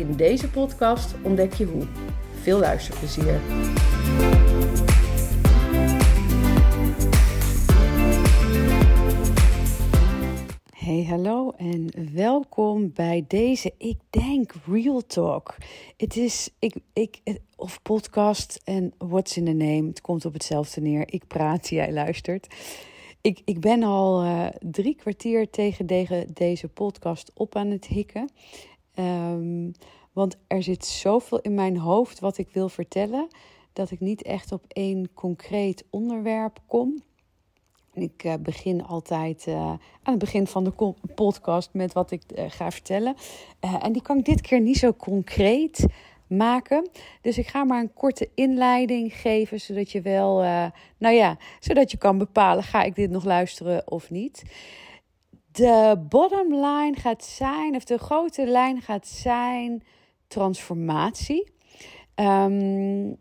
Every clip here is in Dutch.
In deze podcast ontdek je hoe. Veel luisterplezier. Hey, hallo en welkom bij deze, ik denk, Real Talk. Het is, ik, ik, of podcast en what's in the name, het komt op hetzelfde neer. Ik praat, jij luistert. Ik, ik ben al uh, drie kwartier tegen deze podcast op aan het hikken. Um, want er zit zoveel in mijn hoofd wat ik wil vertellen, dat ik niet echt op één concreet onderwerp kom. Ik uh, begin altijd uh, aan het begin van de podcast met wat ik uh, ga vertellen. en die kan ik dit keer niet zo concreet maken. Dus ik ga maar een korte inleiding geven, zodat je wel, nou ja, zodat je kan bepalen: ga ik dit nog luisteren of niet. De bottom line gaat zijn, of de grote lijn gaat zijn transformatie. Um,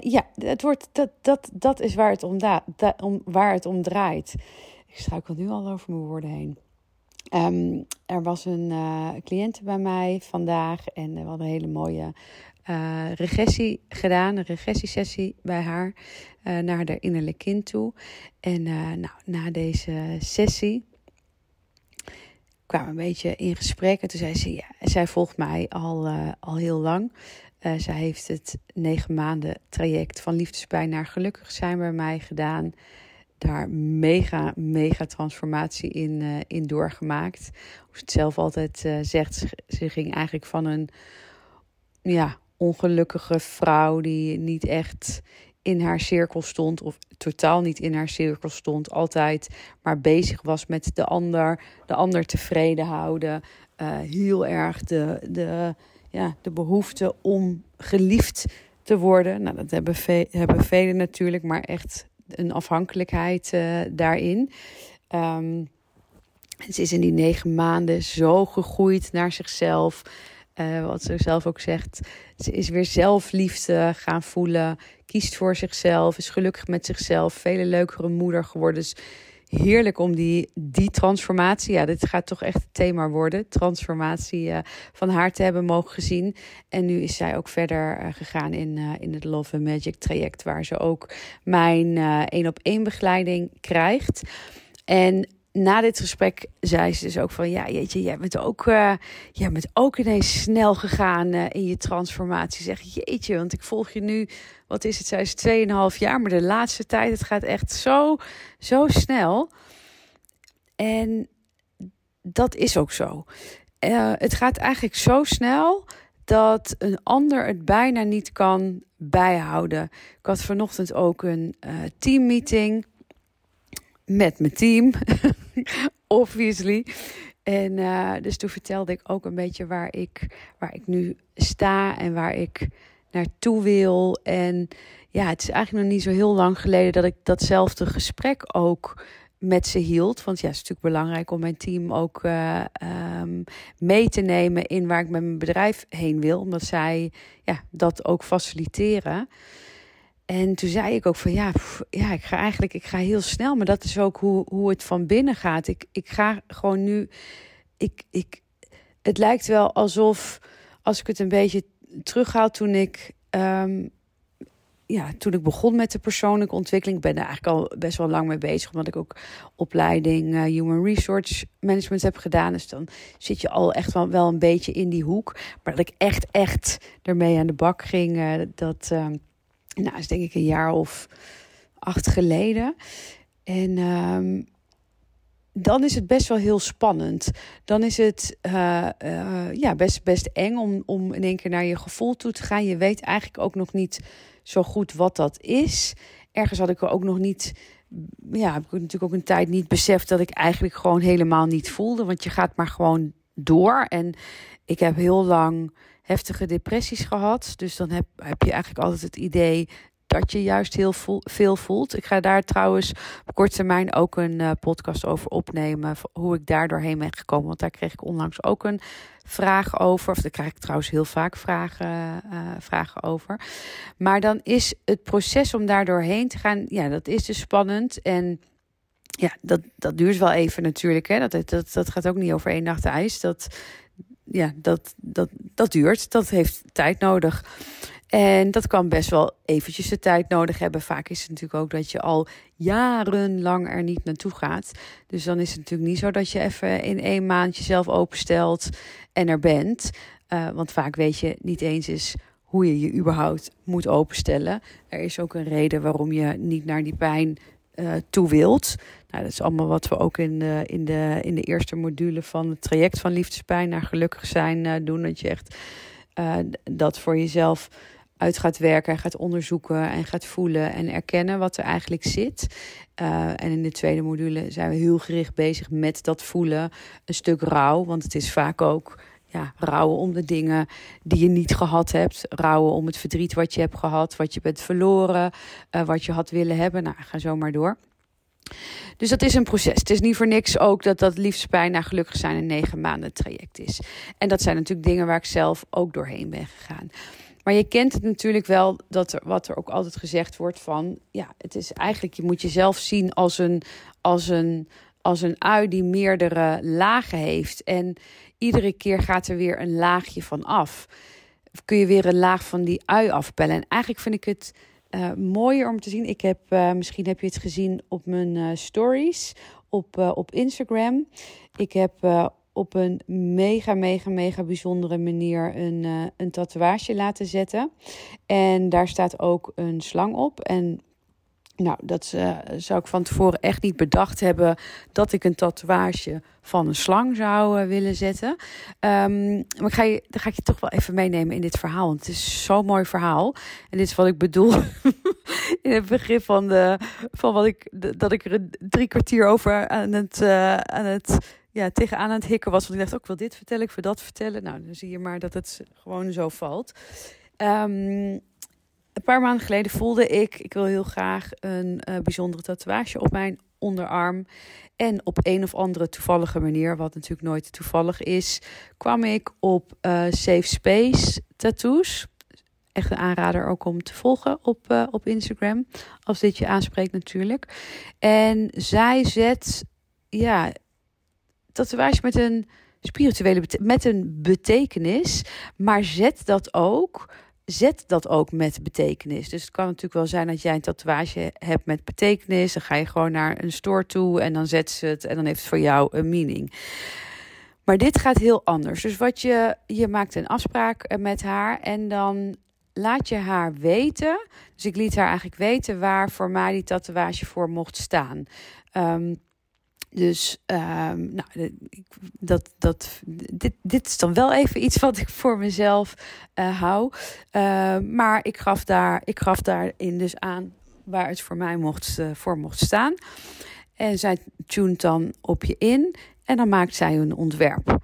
ja, het wordt, dat, dat, dat is waar het om, da, om, waar het om draait. Ik struikel nu al over mijn woorden heen. Um, er was een uh, cliënte bij mij vandaag en we hadden een hele mooie uh, regressie gedaan, een regressiesessie bij haar uh, naar haar innerlijk kind toe. En nou, na deze sessie kwamen een beetje in gesprek. En toen zei ze, ja, zij volgt mij al, uh, al heel lang. Uh, zij heeft het negen maanden traject van liefdespijn naar gelukkig zijn bij mij gedaan. Daar mega, mega transformatie in, uh, in doorgemaakt. Hoe ze het zelf altijd zegt, ze ging eigenlijk van een ja, ongelukkige vrouw die niet echt in haar cirkel stond, of totaal niet in haar cirkel stond, altijd maar bezig was met de ander, de ander tevreden houden. Uh, heel erg de, de, ja, de behoefte om geliefd te worden. Nou, dat hebben, ve hebben velen natuurlijk, maar echt een afhankelijkheid uh, daarin. Um, ze is in die negen maanden zo gegroeid naar zichzelf. Uh, wat ze zelf ook zegt. Ze is weer zelfliefde gaan voelen. Kiest voor zichzelf. Is gelukkig met zichzelf. Vele leukere moeder geworden. Dus heerlijk om die, die transformatie. Ja, dit gaat toch echt het thema worden. Transformatie uh, van haar te hebben mogen gezien. En nu is zij ook verder uh, gegaan in, in het Love and Magic traject. Waar ze ook mijn één op één begeleiding krijgt. En na dit gesprek zei ze dus ook van... ja, jeetje, jij bent ook, uh, jij bent ook ineens snel gegaan uh, in je transformatie. Zeg, jeetje, want ik volg je nu... wat is het, zij is 2,5 jaar... maar de laatste tijd, het gaat echt zo, zo snel. En dat is ook zo. Uh, het gaat eigenlijk zo snel dat een ander het bijna niet kan bijhouden. Ik had vanochtend ook een teammeeting met mijn team, obviously. En uh, dus toen vertelde ik ook een beetje waar ik, waar ik nu sta en waar ik naartoe wil. En ja, het is eigenlijk nog niet zo heel lang geleden dat ik datzelfde gesprek ook met ze hield. Want ja, het is natuurlijk belangrijk om mijn team ook uh, um, mee te nemen in waar ik met mijn bedrijf heen wil. Omdat zij ja, dat ook faciliteren. En toen zei ik ook van ja, ja, ik ga eigenlijk ik ga heel snel, maar dat is ook hoe, hoe het van binnen gaat. Ik, ik ga gewoon nu. Ik, ik, het lijkt wel alsof als ik het een beetje terughaal toen ik. Um, ja, toen ik begon met de persoonlijke ontwikkeling, ik ben er eigenlijk al best wel lang mee bezig, omdat ik ook opleiding uh, Human Resource Management heb gedaan. Dus dan zit je al echt wel, wel een beetje in die hoek. Maar dat ik echt, echt ermee aan de bak ging, uh, dat. Uh, nou, is denk ik een jaar of acht geleden. En um, dan is het best wel heel spannend. Dan is het uh, uh, ja, best, best eng om, om in één keer naar je gevoel toe te gaan. Je weet eigenlijk ook nog niet zo goed wat dat is. Ergens had ik er ook nog niet. Ja, heb ik natuurlijk ook een tijd niet beseft dat ik eigenlijk gewoon helemaal niet voelde. Want je gaat maar gewoon door. En ik heb heel lang heftige depressies gehad. Dus dan heb, heb je eigenlijk altijd het idee dat je juist heel veel voelt. Ik ga daar trouwens op korte termijn ook een uh, podcast over opnemen. Hoe ik daar doorheen ben gekomen. Want daar kreeg ik onlangs ook een vraag over. Of daar krijg ik trouwens heel vaak vragen, uh, vragen over. Maar dan is het proces om daar doorheen te gaan. Ja, dat is dus spannend. En ja, dat, dat duurt wel even natuurlijk. Hè. Dat, dat, dat gaat ook niet over één nacht ijs. Dat, ja, dat, dat, dat duurt. Dat heeft tijd nodig. En dat kan best wel eventjes de tijd nodig hebben. Vaak is het natuurlijk ook dat je al jarenlang er niet naartoe gaat. Dus dan is het natuurlijk niet zo dat je even in één maand jezelf openstelt en er bent. Uh, want vaak weet je niet eens eens hoe je je überhaupt moet openstellen. Er is ook een reden waarom je niet naar die pijn uh, toe wilt. Nou, dat is allemaal wat we ook in de, in de, in de eerste module van het traject van liefdespijn naar gelukkig zijn uh, doen. Dat je echt dat voor jezelf uit gaat werken en gaat onderzoeken en gaat voelen en erkennen wat er eigenlijk zit. En in de tweede module zijn we heel gericht bezig met dat voelen. Een stuk rouw, want het is vaak ook ja, rouwen om de dingen die je niet gehad hebt. Rouwen om het verdriet wat je hebt gehad, wat je bent verloren, uh, wat je had willen hebben. Nou, ga zo maar door. Dus dat is een proces. Het is niet voor niks ook dat dat liefdespijn naar gelukkig zijn een negen maanden traject is. En dat zijn natuurlijk dingen waar ik zelf ook doorheen ben gegaan. Maar je kent het natuurlijk wel, dat er, wat er ook altijd gezegd wordt van... ja, het is eigenlijk, je moet jezelf zien als een, als een, als een ui die meerdere lagen heeft. En iedere keer gaat er weer een laagje van af. Kun je weer een laag van die ui afpellen. En eigenlijk vind ik het uh, mooier om te zien. Ik heb, uh, misschien heb je het gezien op mijn uh, stories op, op Instagram. Ik heb op een mega, mega, mega bijzondere manier een, een tatoeage laten zetten. En daar staat ook een slang op. En nou, dat uh, zou ik van tevoren echt niet bedacht hebben dat ik een tatoeage van een slang zou uh, willen zetten. Um, maar ik ga je, dan ga ik je toch wel even meenemen in dit verhaal. Want het is zo'n mooi verhaal. En dit is wat ik bedoel in het begin van, de, van wat ik, dat ik er drie kwartier over aan het, uh, aan het ja, tegenaan aan het hikken was. Want ik dacht ook, oh, wil dit vertellen, ik wil dat vertellen. Nou, dan zie je maar dat het gewoon zo valt. Um, een paar maanden geleden voelde ik, ik wil heel graag een uh, bijzondere tatoeage op mijn onderarm. En op een of andere toevallige manier, wat natuurlijk nooit toevallig is, kwam ik op uh, Safe Space Tattoos. Echt een aanrader ook om te volgen op, uh, op Instagram, als dit je aanspreekt natuurlijk. En zij zet, ja, tatoeage met een spirituele met een betekenis, maar zet dat ook zet dat ook met betekenis. Dus het kan natuurlijk wel zijn dat jij een tatoeage hebt met betekenis. Dan ga je gewoon naar een store toe en dan zet ze het en dan heeft het voor jou een meaning. Maar dit gaat heel anders. Dus wat je, je maakt een afspraak met haar en dan laat je haar weten. Dus ik liet haar eigenlijk weten waar voor mij die tatoeage voor mocht staan. Um, dus um, nou, dat, dat, dit, dit is dan wel even iets wat ik voor mezelf uh, hou. Uh, maar ik gaf, daar, ik gaf daarin dus aan waar het voor mij mocht, uh, voor mocht staan. En zij tuned dan op je in en dan maakt zij een ontwerp.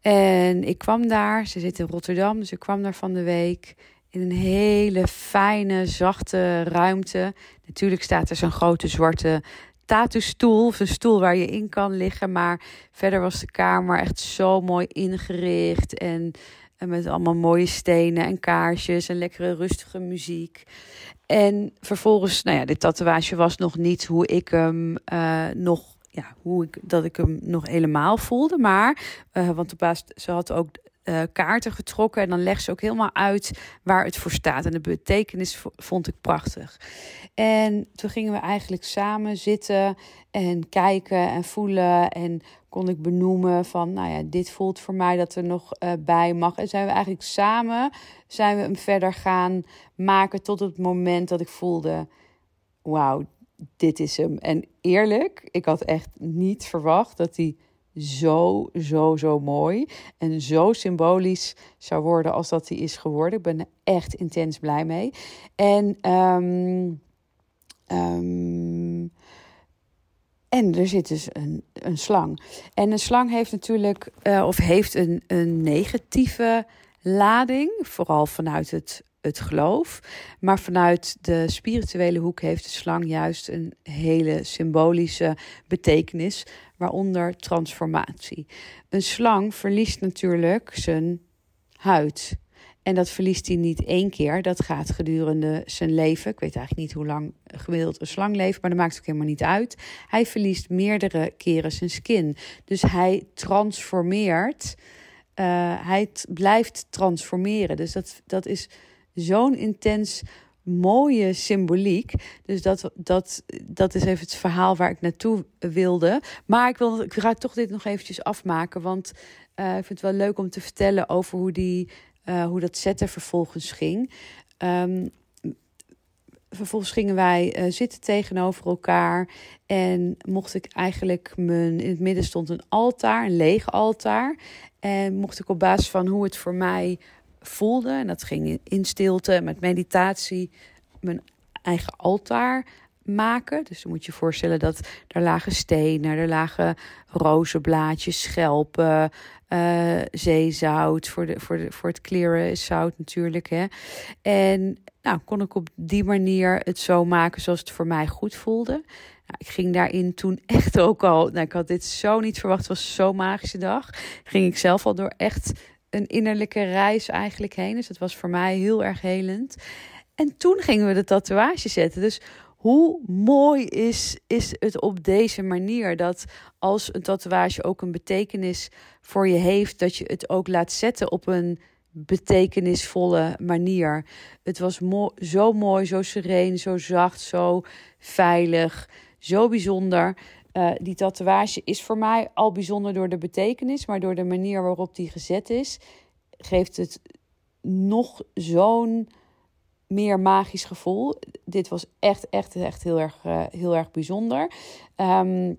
En ik kwam daar, ze zit in Rotterdam, dus ik kwam daar van de week in een hele fijne, zachte ruimte. Natuurlijk staat er zo'n grote zwarte tattoo-stoel, of een stoel waar je in kan liggen. Maar verder was de kamer echt zo mooi ingericht. En, met allemaal mooie stenen en kaarsjes en lekkere rustige muziek. En vervolgens, nou ja, dit tatoeage was nog niet hoe ik hem uh, nog ja, hoe ik, dat ik hem nog helemaal voelde. Maar, uh, want de baas, ze had ook uh, kaarten getrokken. En dan legt ze ook helemaal uit waar het voor staat. En de betekenis vond ik prachtig. En toen gingen we eigenlijk samen zitten en kijken en voelen. En kon ik benoemen van, nou ja, dit voelt voor mij dat er nog uh, bij mag. En zijn we eigenlijk samen, zijn we hem verder gaan maken tot het moment dat ik voelde, wauw, dit is hem. En eerlijk, ik had echt niet verwacht dat hij zo, zo, zo mooi en zo symbolisch zou worden als dat hij is geworden. Ik ben er echt intens blij mee. En, um, um, en er zit dus een, een slang. En een slang heeft natuurlijk, uh, of heeft een, een negatieve lading, vooral vanuit het, het geloof. Maar vanuit de spirituele hoek heeft de slang juist een hele symbolische betekenis, waaronder transformatie. Een slang verliest natuurlijk zijn huid. En dat verliest hij niet één keer. Dat gaat gedurende zijn leven. Ik weet eigenlijk niet hoe lang gemiddeld een slang leeft, maar dat maakt ook helemaal niet uit. Hij verliest meerdere keren zijn skin. Dus hij transformeert. Uh, hij blijft transformeren. Dus dat, dat is zo'n intens mooie symboliek. Dus dat, dat, dat is even het verhaal waar ik naartoe wilde. Maar ik, wil, ik ga toch dit nog eventjes afmaken. Want uh, ik vind het wel leuk om te vertellen over hoe die uh, hoe dat zetten vervolgens ging. Um, vervolgens gingen wij uh, zitten tegenover elkaar. En mocht ik eigenlijk mijn. In het midden stond een altaar, een leeg altaar. En mocht ik op basis van hoe het voor mij voelde. En dat ging in stilte, met meditatie. Mijn eigen altaar maken. Dus dan moet je voorstellen dat er lagen stenen, er lagen rozenblaadjes, schelpen, uh, zeezout. Voor, de, voor, de, voor het kleren is zout natuurlijk. Hè. En nou, kon ik op die manier het zo maken zoals het voor mij goed voelde. Nou, ik ging daarin toen echt ook al. Nou, ik had dit zo niet verwacht. Het was zo'n magische dag. Ging ik zelf al door echt een innerlijke reis eigenlijk heen. Dus het was voor mij heel erg helend. En toen gingen we de tatoeage zetten. Dus hoe mooi is, is het op deze manier dat als een tatoeage ook een betekenis voor je heeft, dat je het ook laat zetten op een betekenisvolle manier. Het was zo mooi, zo sereen, zo zacht, zo veilig, zo bijzonder. Uh, die tatoeage is voor mij al bijzonder door de betekenis, maar door de manier waarop die gezet is, geeft het nog zo'n meer magisch gevoel. Dit was echt, echt, echt heel erg, uh, heel erg bijzonder. Um,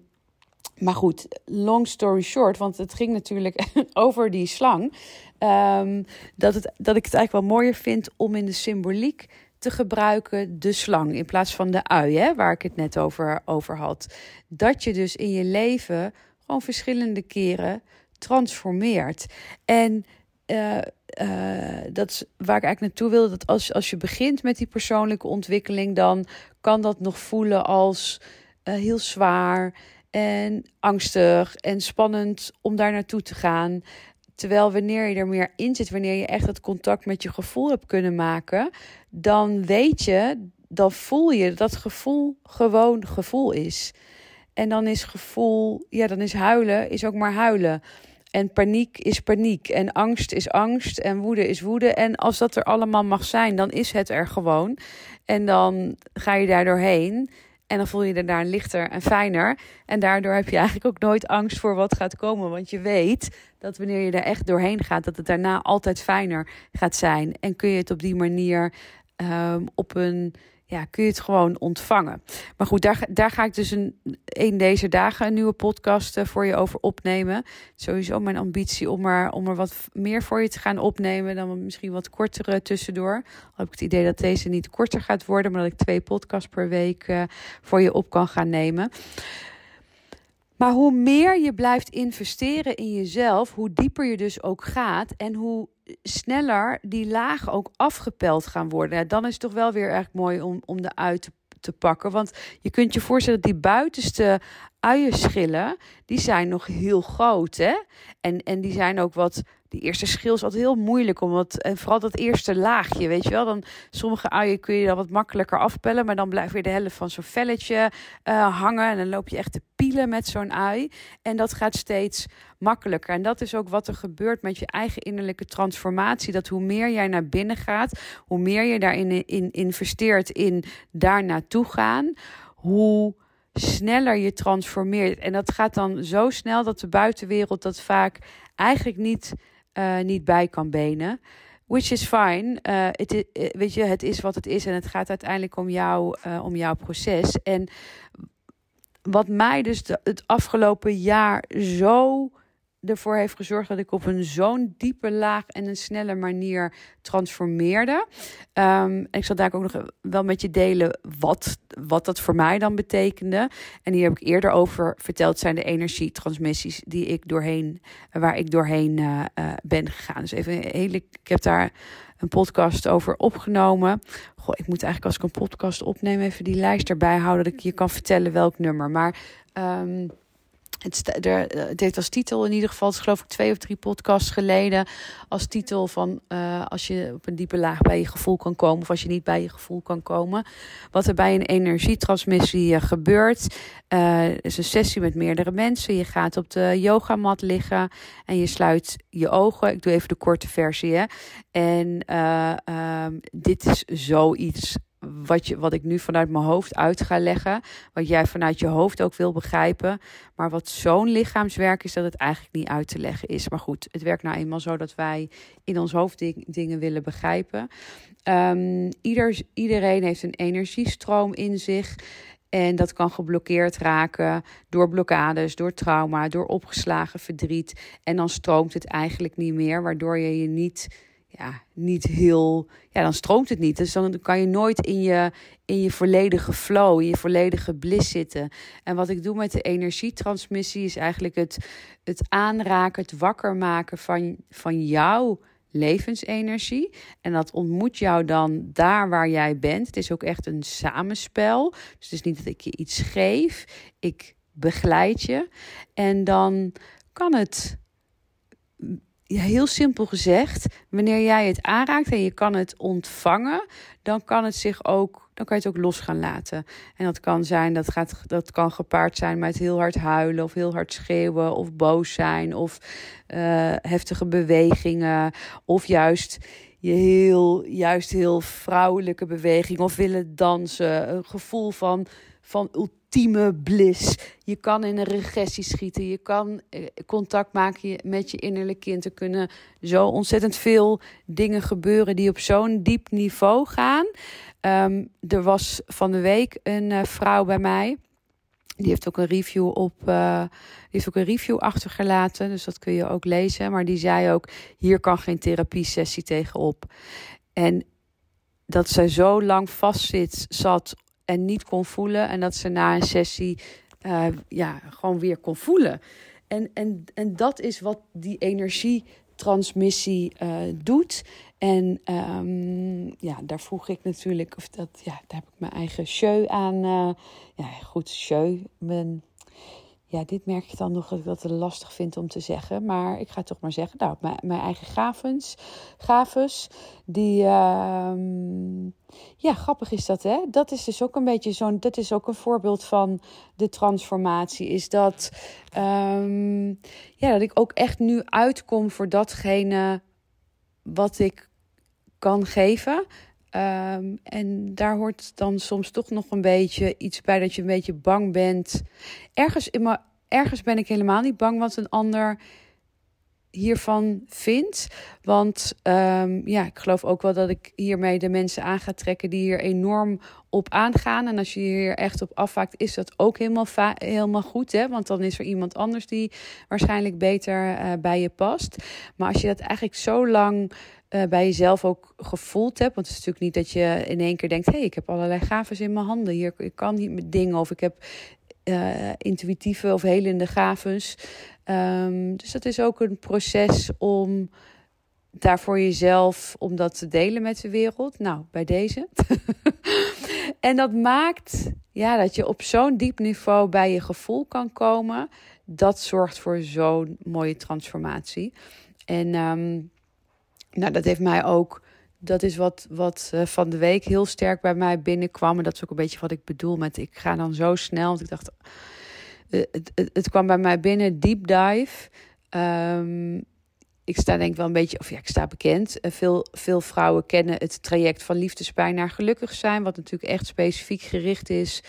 maar goed, long story short, want het ging natuurlijk over die slang. Um, dat, het, dat ik het eigenlijk wel mooier vind om in de symboliek te gebruiken de slang in plaats van de ui, hè, waar ik het net over, over had. Dat je dus in je leven gewoon verschillende keren transformeert. En uh, dat is waar ik eigenlijk naartoe wil. Dat als, als je begint met die persoonlijke ontwikkeling, dan kan dat nog voelen als uh, heel zwaar en angstig en spannend om daar naartoe te gaan. Terwijl wanneer je er meer in zit, wanneer je echt het contact met je gevoel hebt kunnen maken, dan weet je, dan voel je dat gevoel gewoon gevoel is. En dan is gevoel, ja, dan is huilen, is ook maar huilen. En paniek is paniek. En angst is angst. En woede is woede. En als dat er allemaal mag zijn, dan is het er gewoon. En dan ga je daar doorheen. En dan voel je je daar lichter en fijner. En daardoor heb je eigenlijk ook nooit angst voor wat gaat komen. Want je weet dat wanneer je er echt doorheen gaat, dat het daarna altijd fijner gaat zijn. En kun je het op die manier um, op een ja, kun je het gewoon ontvangen. Maar goed, daar, daar ga ik dus een, een deze dagen een nieuwe podcast uh, voor je over opnemen. Sowieso mijn ambitie om er, om er wat meer voor je te gaan opnemen dan misschien wat kortere tussendoor. Al heb ik het idee dat deze niet korter gaat worden, maar dat ik twee podcasts per week uh, voor je op kan gaan nemen. Maar hoe meer je blijft investeren in jezelf, hoe dieper je dus ook gaat en hoe sneller die lagen ook afgepeld gaan worden. dan is het toch wel weer erg mooi om, om de uit te, te pakken. Want je kunt je voorstellen die buitenste uienschillen, die zijn nog heel groot. Hè? En, en die zijn ook wat die eerste schil is altijd heel moeilijk. Omdat, en vooral dat eerste laagje, weet je wel. Dan, sommige uien kun je dan wat makkelijker afpellen. Maar dan blijft weer de helft van zo'n velletje uh, hangen. En dan loop je echt te pielen met zo'n ui. En dat gaat steeds makkelijker. En dat is ook wat er gebeurt met je eigen innerlijke transformatie. Dat hoe meer jij naar binnen gaat, hoe meer je daarin in investeert in daar naartoe gaan, hoe sneller je transformeert. En dat gaat dan zo snel dat de buitenwereld dat vaak eigenlijk niet uh, niet bij kan benen. Which is fine. Uh, het, is, eh, weet je, het is wat het is en het gaat uiteindelijk om, jou, om jouw proces. En wat mij dus de, het afgelopen jaar zo ervoor heeft gezorgd dat ik op een zo'n diepe laag en een snelle manier transformeerde. En ik zal daar ook nog wel met je delen wat, wat dat voor mij dan betekende. En hier heb ik eerder over verteld, zijn de energietransmissies die ik doorheen, waar ik doorheen uh, uh, ben gegaan. Dus even hele, ik heb daar een podcast over opgenomen. Goh, ik moet eigenlijk als ik een podcast opneem even die lijst erbij houden dat ik je kan vertellen welk nummer. Maar um, het, er, het heeft als titel in ieder geval, het is geloof ik twee of drie podcasts geleden, als titel van uh, als je op een diepe laag bij je gevoel kan komen of als je niet bij je gevoel kan komen. Wat er bij een energietransmissie uh, gebeurt, uh, is een sessie met meerdere mensen. Je gaat op de yogamat liggen en je sluit je ogen. Ik doe even de korte versie. Hè. En dit is zoiets wat, je, wat ik nu vanuit mijn hoofd uit ga leggen. Wat jij vanuit je hoofd ook wil begrijpen. Maar wat zo'n lichaamswerk is, dat het eigenlijk niet uit te leggen is. Maar goed, het werkt nou eenmaal zo dat wij in ons hoofd dingen willen begrijpen. Um, ieder, iedereen heeft een energiestroom in zich. En dat kan geblokkeerd raken door blokkades, door trauma, door opgeslagen verdriet. En dan stroomt het eigenlijk niet meer, waardoor je je niet ja, niet heel. Ja, dan stroomt het niet. Dus dan kan je nooit in je, in je volledige flow, in je volledige bliss zitten. En wat ik doe met de energietransmissie is eigenlijk het, het aanraken, het wakker maken van, van jouw levensenergie. En dat ontmoet jou dan daar waar jij bent. Het is ook echt een samenspel. Dus het is niet dat ik je iets geef. Ik begeleid je. En dan kan het heel simpel gezegd, wanneer jij het aanraakt en je kan het ontvangen, dan kan het zich ook, dan kan je het ook los gaan laten. En dat kan zijn, dat, gaat, dat kan gepaard zijn met heel hard huilen of heel hard schreeuwen of boos zijn of uh, heftige bewegingen of juist je heel, juist heel vrouwelijke beweging of willen dansen, een gevoel van, van ultieme bliss. Je kan in een regressie schieten. Je kan eh, contact maken met je innerlijke kind. Er kunnen zo ontzettend veel dingen gebeuren die op zo'n diep niveau gaan. Um, er was van de week een uh, vrouw bij mij. Die heeft ook een review op. Die heeft ook een review achtergelaten. Dus dat kun je ook lezen. Maar die zei ook: hier kan geen therapie-sessie tegenop. En dat zij zo lang vastzit, zat en niet kon voelen. En dat ze na een sessie uh, ja, gewoon weer kon voelen. En, en, en dat is wat die energietransmissie uh, doet. En um, ja, daar vroeg ik natuurlijk, of dat, ja, daar heb ik mijn eigen show aan. Uh, ja, goed, show. Mijn ja, dit merk ik dan nog dat ik dat lastig vind om te zeggen. Maar ik ga toch maar zeggen. Nou, mijn, mijn eigen gavens. Gavens. Die. Uh, ja, grappig is dat, hè? Dat is dus ook een beetje zo'n. Dat is ook een voorbeeld van de transformatie. Is dat. Um, ja, dat ik ook echt nu uitkom voor datgene. wat ik kan geven. Um, en daar hoort dan soms toch nog een beetje iets bij dat je een beetje bang bent. Ergens, in ergens ben ik helemaal niet bang wat een ander hiervan vindt. Want um, ja, ik geloof ook wel dat ik hiermee de mensen aan ga trekken die hier enorm op aangaan. En als je hier echt op afwaakt, is dat ook helemaal, helemaal goed. Hè? Want dan is er iemand anders die waarschijnlijk beter uh, bij je past. Maar als je dat eigenlijk zo lang uh, bij jezelf ook gevoeld hebt. Want het is natuurlijk niet dat je in één keer denkt: hé, hey, ik heb allerlei gaven in mijn handen. Hier, ik kan niet met dingen. Of ik heb uh, intuïtieve of helende gaves. Um, dus dat is ook een proces om daar voor jezelf, om dat te delen met de wereld. Nou, bij deze. en dat maakt ja, dat je op zo'n diep niveau bij je gevoel kan komen. Dat zorgt voor zo'n mooie transformatie. En um, nou, dat heeft mij ook. Dat is wat, wat uh, van de week heel sterk bij mij binnenkwam. En dat is ook een beetje wat ik bedoel met ik ga dan zo snel. Want ik dacht, uh, het, het, het, kwam bij mij binnen, deep dive. Um, ik sta denk ik wel een beetje, of ja, ik sta bekend. Uh, veel, veel vrouwen kennen het traject van liefdespijn naar gelukkig zijn. Wat natuurlijk echt specifiek gericht is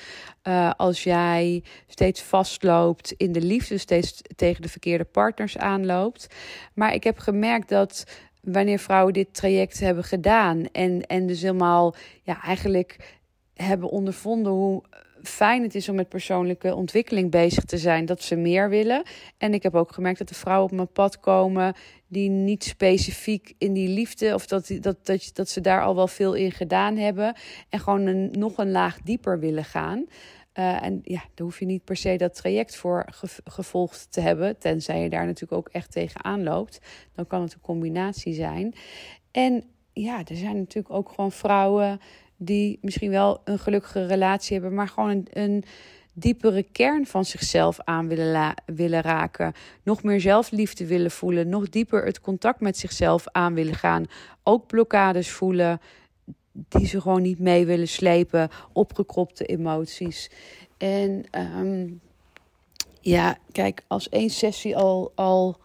als jij steeds vastloopt in de liefde, steeds tegen de verkeerde partners aanloopt. Maar ik heb gemerkt dat wanneer vrouwen dit traject hebben gedaan. En, en dus helemaal, ja, eigenlijk hebben ondervonden hoe fijn het is om met persoonlijke ontwikkeling bezig te zijn, dat ze meer willen. En ik heb ook gemerkt dat de vrouwen op mijn pad komen die niet specifiek in die liefde, of dat, dat, dat, dat ze daar al wel veel in gedaan hebben en gewoon nog een laag dieper willen gaan. Uh, en ja, daar hoef je niet per se dat traject voor gevolgd te hebben, tenzij je daar natuurlijk ook echt tegenaan loopt. Dan kan het een combinatie zijn. En ja, er zijn natuurlijk ook gewoon vrouwen die misschien wel een gelukkige relatie hebben, maar gewoon een, een diepere kern van zichzelf aan willen, willen raken. Nog meer zelfliefde willen voelen. Nog dieper het contact met zichzelf aan willen gaan. Ook blokkades voelen die ze gewoon niet mee willen slepen. Opgekropte emoties. En ehm, ja, kijk, als één sessie al, al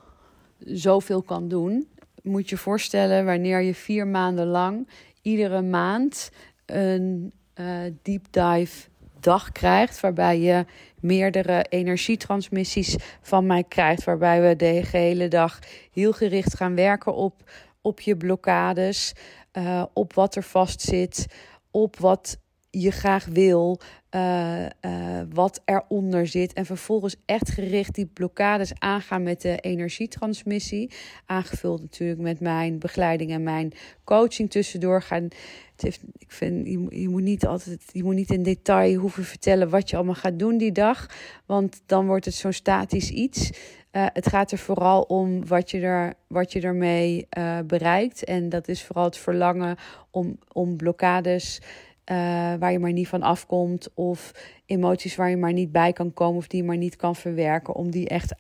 zoveel kan doen, moet je voorstellen wanneer je vier maanden lang iedere maand een uh, deep dive dag krijgt. Waarbij je meerdere energietransmissies van mij krijgt. Waarbij we de hele dag heel gericht gaan werken op, op je blokkades. Uh, op wat er vast zit. Op wat je graag wil, uh, uh, wat eronder zit. En vervolgens echt gericht die blokkades aangaan met de energietransmissie. Aangevuld natuurlijk met mijn begeleiding en mijn coaching tussendoor. Gaan. Het heeft, ik vind, je, je, moet niet altijd, je moet niet in detail hoeven vertellen wat je allemaal gaat doen die dag. Want dan wordt het zo'n statisch iets. Uh, het gaat er vooral om wat je, er, wat je ermee bereikt. En dat is vooral het verlangen om, om blokkades uh, waar je maar niet van afkomt. Of emoties waar je maar niet bij kan komen of die je maar niet kan verwerken. Om die echt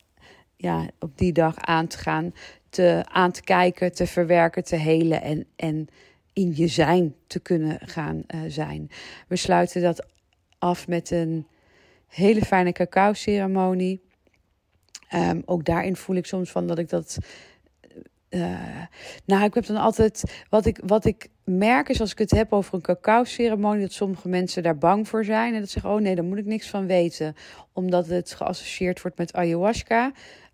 ja, op die dag aan te gaan. Te, aan te kijken, te verwerken, te helen en, en in je zijn te kunnen gaan uh, zijn. We sluiten dat af met een hele fijne cacao ceremonie. Um, ook daarin voel ik soms van dat ik dat uh, nou, ik heb dan altijd. Wat ik, wat ik merk is als ik het heb over een cacao-ceremonie. dat sommige mensen daar bang voor zijn. En dat zeggen: oh nee, daar moet ik niks van weten. Omdat het geassocieerd wordt met ayahuasca.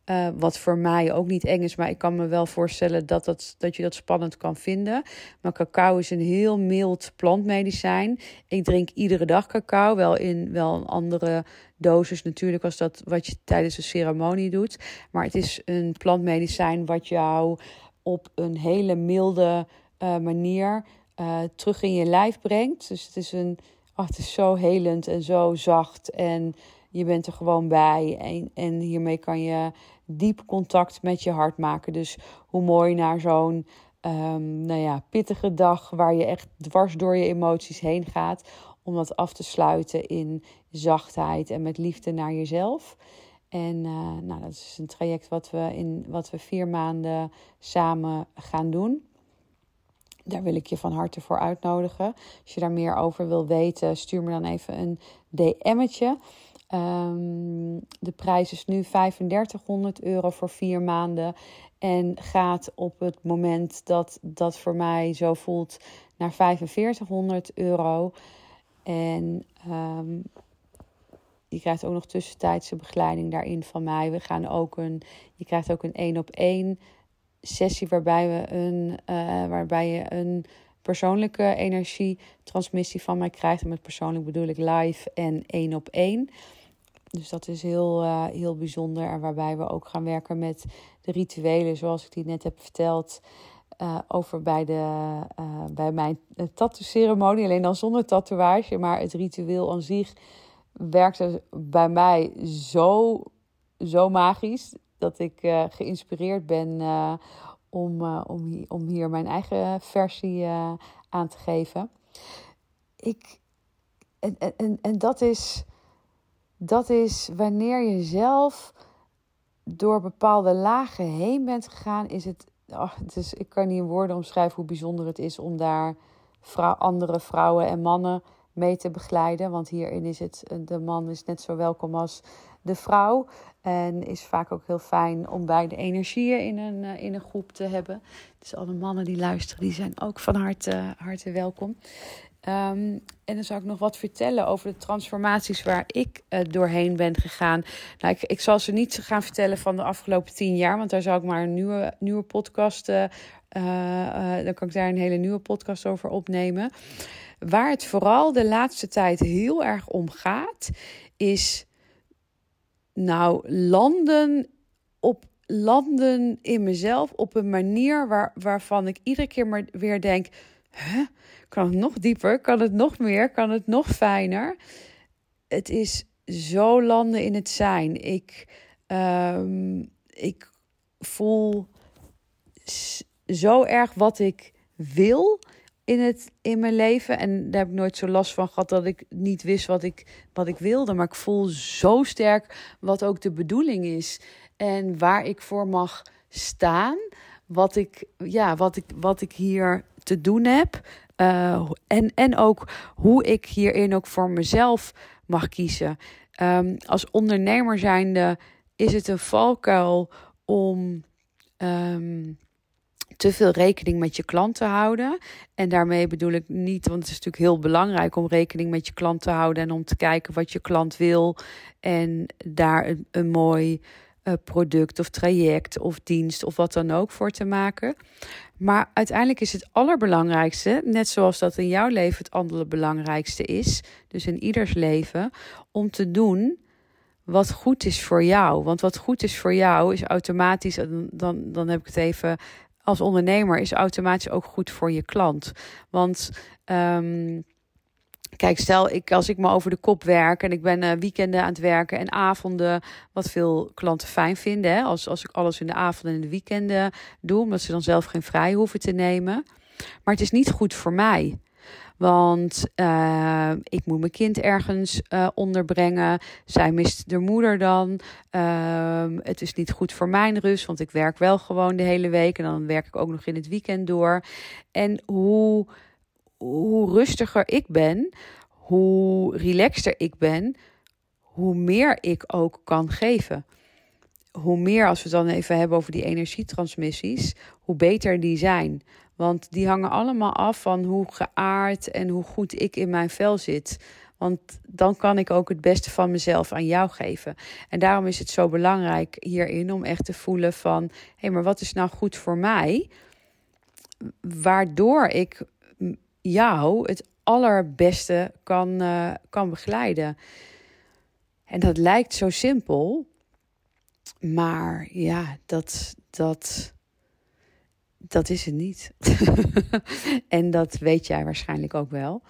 Uh, wat voor mij ook niet eng is, maar ik kan me wel voorstellen dat, dat, dat je dat spannend kan vinden. Maar cacao is een heel mild plantmedicijn. Ik drink iedere dag cacao, wel in wel een andere dosis natuurlijk als dat wat je tijdens de ceremonie doet. Maar het is een plantmedicijn wat jou op een hele milde uh, manier uh, terug in je lijf brengt. Dus het is, een, oh, het is zo helend en zo zacht en je bent er gewoon bij. En, en hiermee kan je diep contact met je hart maken. Dus hoe mooi naar zo'n um, nou ja, pittige dag waar je echt dwars door je emoties heen gaat. Om dat af te sluiten in zachtheid en met liefde naar jezelf. En uh, nou, dat is een traject wat we, in, wat we vier maanden samen gaan doen. Daar wil ik je van harte voor uitnodigen. Als je daar meer over wil weten, stuur me dan even een DM'tje. Um, de prijs is nu 3500 euro voor vier maanden. En gaat op het moment dat dat voor mij zo voelt naar 4500 euro. En um, je krijgt ook nog tussentijdse begeleiding daarin van mij. We gaan ook een, je krijgt ook een één op één sessie waarbij, we een, uh, waarbij je een persoonlijke energietransmissie van mij krijgt. En met persoonlijk bedoel ik live en één op één. Dus dat is heel, uh, heel bijzonder. En waarbij we ook gaan werken met de rituelen, zoals ik die net heb verteld. Uh, over bij, de, uh, bij mijn tattoo-ceremonie. Alleen dan zonder tatoeage. Maar het ritueel aan zich werkte bij mij zo, zo magisch. Dat ik geïnspireerd ben om, om, hier, om hier mijn eigen versie aan te geven. Ik, en, en, en dat is dat is wanneer je zelf door bepaalde lagen heen bent gegaan, is het. Oh, het is, ik kan niet in woorden omschrijven hoe bijzonder het is om daar vrouw, andere vrouwen en mannen mee te begeleiden. Want hierin is het, de man is net zo welkom als de vrouw. En is vaak ook heel fijn om beide energieën in een, eh, in een groep te hebben. Dus alle mannen die luisteren, die zijn ook van harte, harte welkom. Um, en dan zou ik nog wat vertellen over de transformaties waar ik uh, doorheen ben gegaan. Ik, zal ze niet gaan vertellen van de afgelopen tien jaar, want daar zou ik maar een nieuwe, nieuwe podcast. Uh, uh, dan kan ik daar een hele nieuwe podcast over opnemen. waar het vooral de laatste tijd heel erg om gaat, is nou landen op landen in mezelf op een manier waar, waarvan ik iedere keer maar weer denk: huh? Kan het nog dieper? Kan het nog meer? Kan het nog fijner? Het is zo landen in het zijn. Ik, um, ik voel zo erg wat ik wil in, het, in mijn leven. En daar heb ik nooit zo last van gehad dat ik niet wist wat ik, wat ik wilde. Maar ik voel zo sterk wat ook de bedoeling is. En waar ik voor mag staan. Wat ik, ja, wat ik, wat ik hier te doen heb. Uh, en, en ook hoe ik hierin ook voor mezelf mag kiezen. Um, als ondernemer zijnde is het een valkuil om um, te veel rekening met je klant te houden. En daarmee bedoel ik niet, want het is natuurlijk heel belangrijk om rekening met je klant te houden en om te kijken wat je klant wil en daar een, een mooi product of traject of dienst of wat dan ook voor te maken. Maar uiteindelijk is het allerbelangrijkste, net zoals dat in jouw leven het allerbelangrijkste is, dus in ieders leven, om te doen wat goed is voor jou. Want wat goed is voor jou is automatisch, dan, dan heb ik het even als ondernemer, is automatisch ook goed voor je klant. Want um, kijk, stel ik als ik me over de kop werk en ik ben uh, weekenden aan het werken en avonden, wat veel klanten fijn vinden, hè? Als, als ik alles in de avonden en de weekenden doe, omdat ze dan zelf geen vrij hoeven te nemen. Maar het is niet goed voor mij. Want uh, ik moet mijn kind ergens uh, onderbrengen. Zij mist de moeder dan. Uh, het is niet goed voor mijn rust, want ik werk wel gewoon de hele week. En dan werk ik ook nog in het weekend door. En hoe, hoe rustiger ik ben, hoe relaxter ik ben, hoe meer ik ook kan geven. Hoe meer, als we het dan even hebben over die energietransmissies, hoe beter die zijn. Want die hangen allemaal af van hoe geaard en hoe goed ik in mijn vel zit. Want dan kan ik ook het beste van mezelf aan jou geven. En daarom is het zo belangrijk hierin om echt te voelen van... hé, hey, maar wat is nou goed voor mij? Waardoor ik jou het allerbeste kan, uh, kan begeleiden. En dat lijkt zo simpel. Maar ja, dat... dat dat is het niet. en dat weet jij waarschijnlijk ook wel.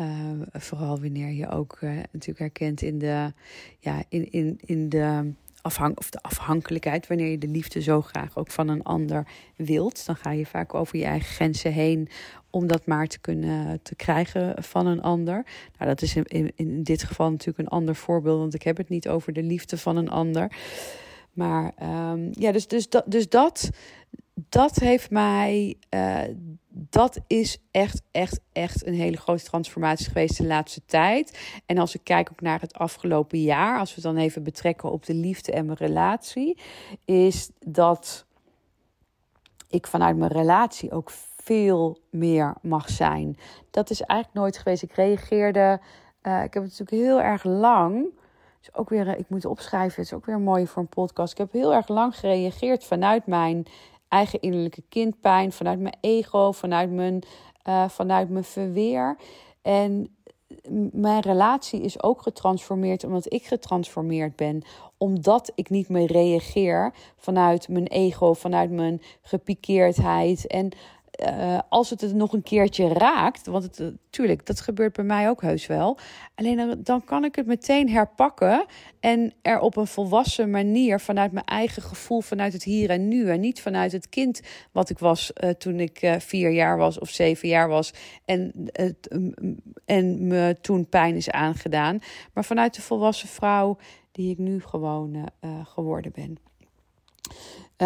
Uh, vooral wanneer je ook uh, natuurlijk herkent in de, ja, in, in, in de, afhang of de afhankelijkheid. Wanneer je de liefde zo graag ook van een ander wilt. Dan ga je vaak over je eigen grenzen heen om dat maar te kunnen te krijgen van een ander. Nou, dat is in, in, dit geval natuurlijk een ander voorbeeld. Want ik heb het niet over de liefde van een ander. Maar um, ja, dus, dus, dat, dus dat dat heeft mij, uh, dat is echt, echt, echt een hele grote transformatie geweest de laatste tijd. En als ik kijk ook naar het afgelopen jaar, als we dan even betrekken op de liefde en mijn relatie, is dat ik vanuit mijn relatie ook veel meer mag zijn. Dat is eigenlijk nooit geweest. Ik reageerde, uh, ik heb het natuurlijk heel erg lang. Is ook weer, ik moet opschrijven, het is ook weer mooi voor een podcast. Ik heb heel erg lang gereageerd vanuit mijn eigen innerlijke kindpijn, vanuit mijn ego, vanuit mijn, uh, vanuit mijn verweer. En mijn relatie is ook getransformeerd omdat ik getransformeerd ben. Omdat ik niet meer reageer vanuit mijn ego, vanuit mijn gepikeerdheid. En uh, als het het nog een keertje raakt, want het, natuurlijk, dat gebeurt bij mij ook heus wel. Alleen dan, kan ik het meteen herpakken en er op een volwassen manier vanuit mijn eigen gevoel, vanuit het hier en nu en niet vanuit het kind wat ik was uh, toen ik vier jaar was of zeven jaar was en, en me toen pijn is aangedaan, maar vanuit de volwassen vrouw die ik nu gewoon geworden ben.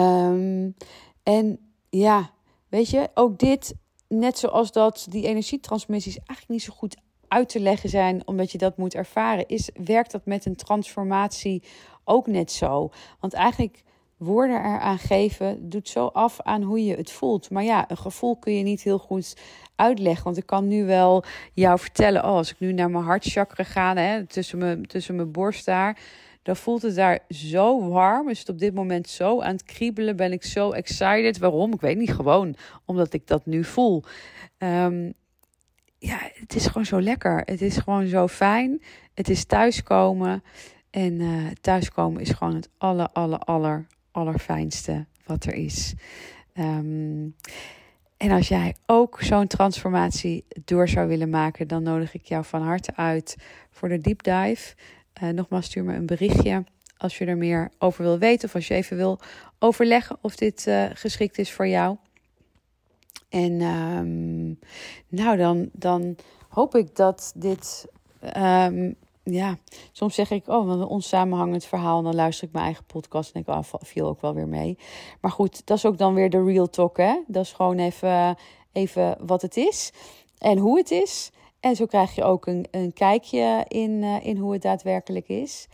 Um, en ja, Weet je, ook dit, net zoals dat die energietransmissies eigenlijk niet zo goed uit te leggen zijn, omdat je dat moet ervaren, is, werkt dat met een transformatie ook net zo. Want eigenlijk woorden eraan geven doet zo af aan hoe je het voelt. Maar ja, een gevoel kun je niet heel goed uitleggen. Want ik kan nu wel jou vertellen, oh, als ik nu naar mijn hartchakra ga, hè, tussen, mijn, tussen mijn borst daar dan voelt het daar zo warm. Is het op dit moment zo aan het kriebelen? Ben ik zo excited? Waarom? Ik weet niet. Gewoon omdat ik dat nu voel. Um, ja, het is gewoon zo lekker. Het is gewoon zo fijn. Het is thuiskomen. En uh, thuiskomen is gewoon het aller, aller, aller, allerfijnste wat er is. Ehm, en als jij ook zo'n transformatie door zou willen maken, dan nodig ik jou van harte uit voor de deep dive. Uh, nogmaals, stuur me een berichtje als je er meer over wil weten of als je even wil overleggen of dit uh, geschikt is voor jou. En um, nou, dan, dan hoop ik dat dit. Um, ja, soms zeg ik, oh, wat een onsamenhangend verhaal. En dan luister ik mijn eigen podcast en denk, oh, viel ook wel weer mee. Maar goed, dat is ook dan weer de real talk, hè. Dat is gewoon even, even wat het is en hoe het is. En zo krijg je ook een, een kijkje in, uh, in hoe het daadwerkelijk is.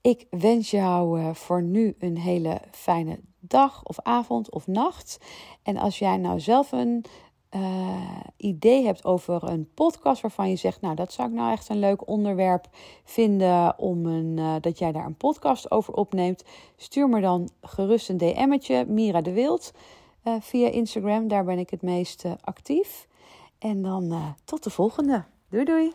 Ik wens jou uh, voor nu een hele fijne dag of avond of nacht. En als jij nou zelf een uh, idee hebt over een podcast waarvan je zegt, nou dat zou ik nou echt een leuk onderwerp vinden om een, dat jij daar een podcast over opneemt, stuur me dan gerust een DM'tje, Mira de Wild, via Instagram. Daar ben ik het meest actief. En dan tot de volgende. Doei doei!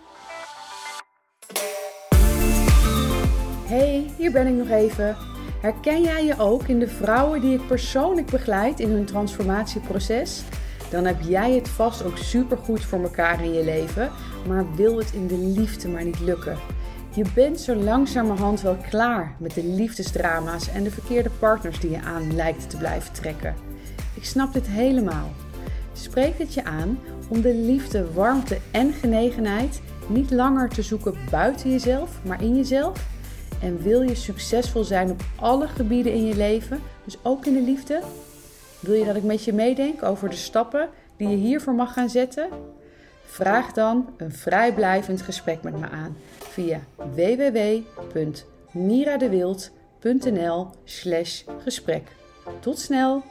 Hey, hier ben ik nog even. Herken jij je ook in de vrouwen die ik persoonlijk begeleid in hun transformatieproces? Dan heb jij het vast ook supergoed voor elkaar in je leven, maar wil het in de liefde maar niet lukken. Je bent zo langzamerhand wel klaar met de liefdesdrama's en de verkeerde partners die je aan lijkt te blijven trekken. Ik snap dit helemaal. Spreek het je aan om de liefde, warmte en genegenheid niet langer te zoeken buiten jezelf, maar in jezelf? En wil je succesvol zijn op alle gebieden in je leven, dus ook in de liefde? Wil je dat ik met je meedenk over de stappen die je hiervoor mag gaan zetten? Vraag dan een vrijblijvend gesprek met me aan via www.miradewild.nl/gesprek. Tot snel!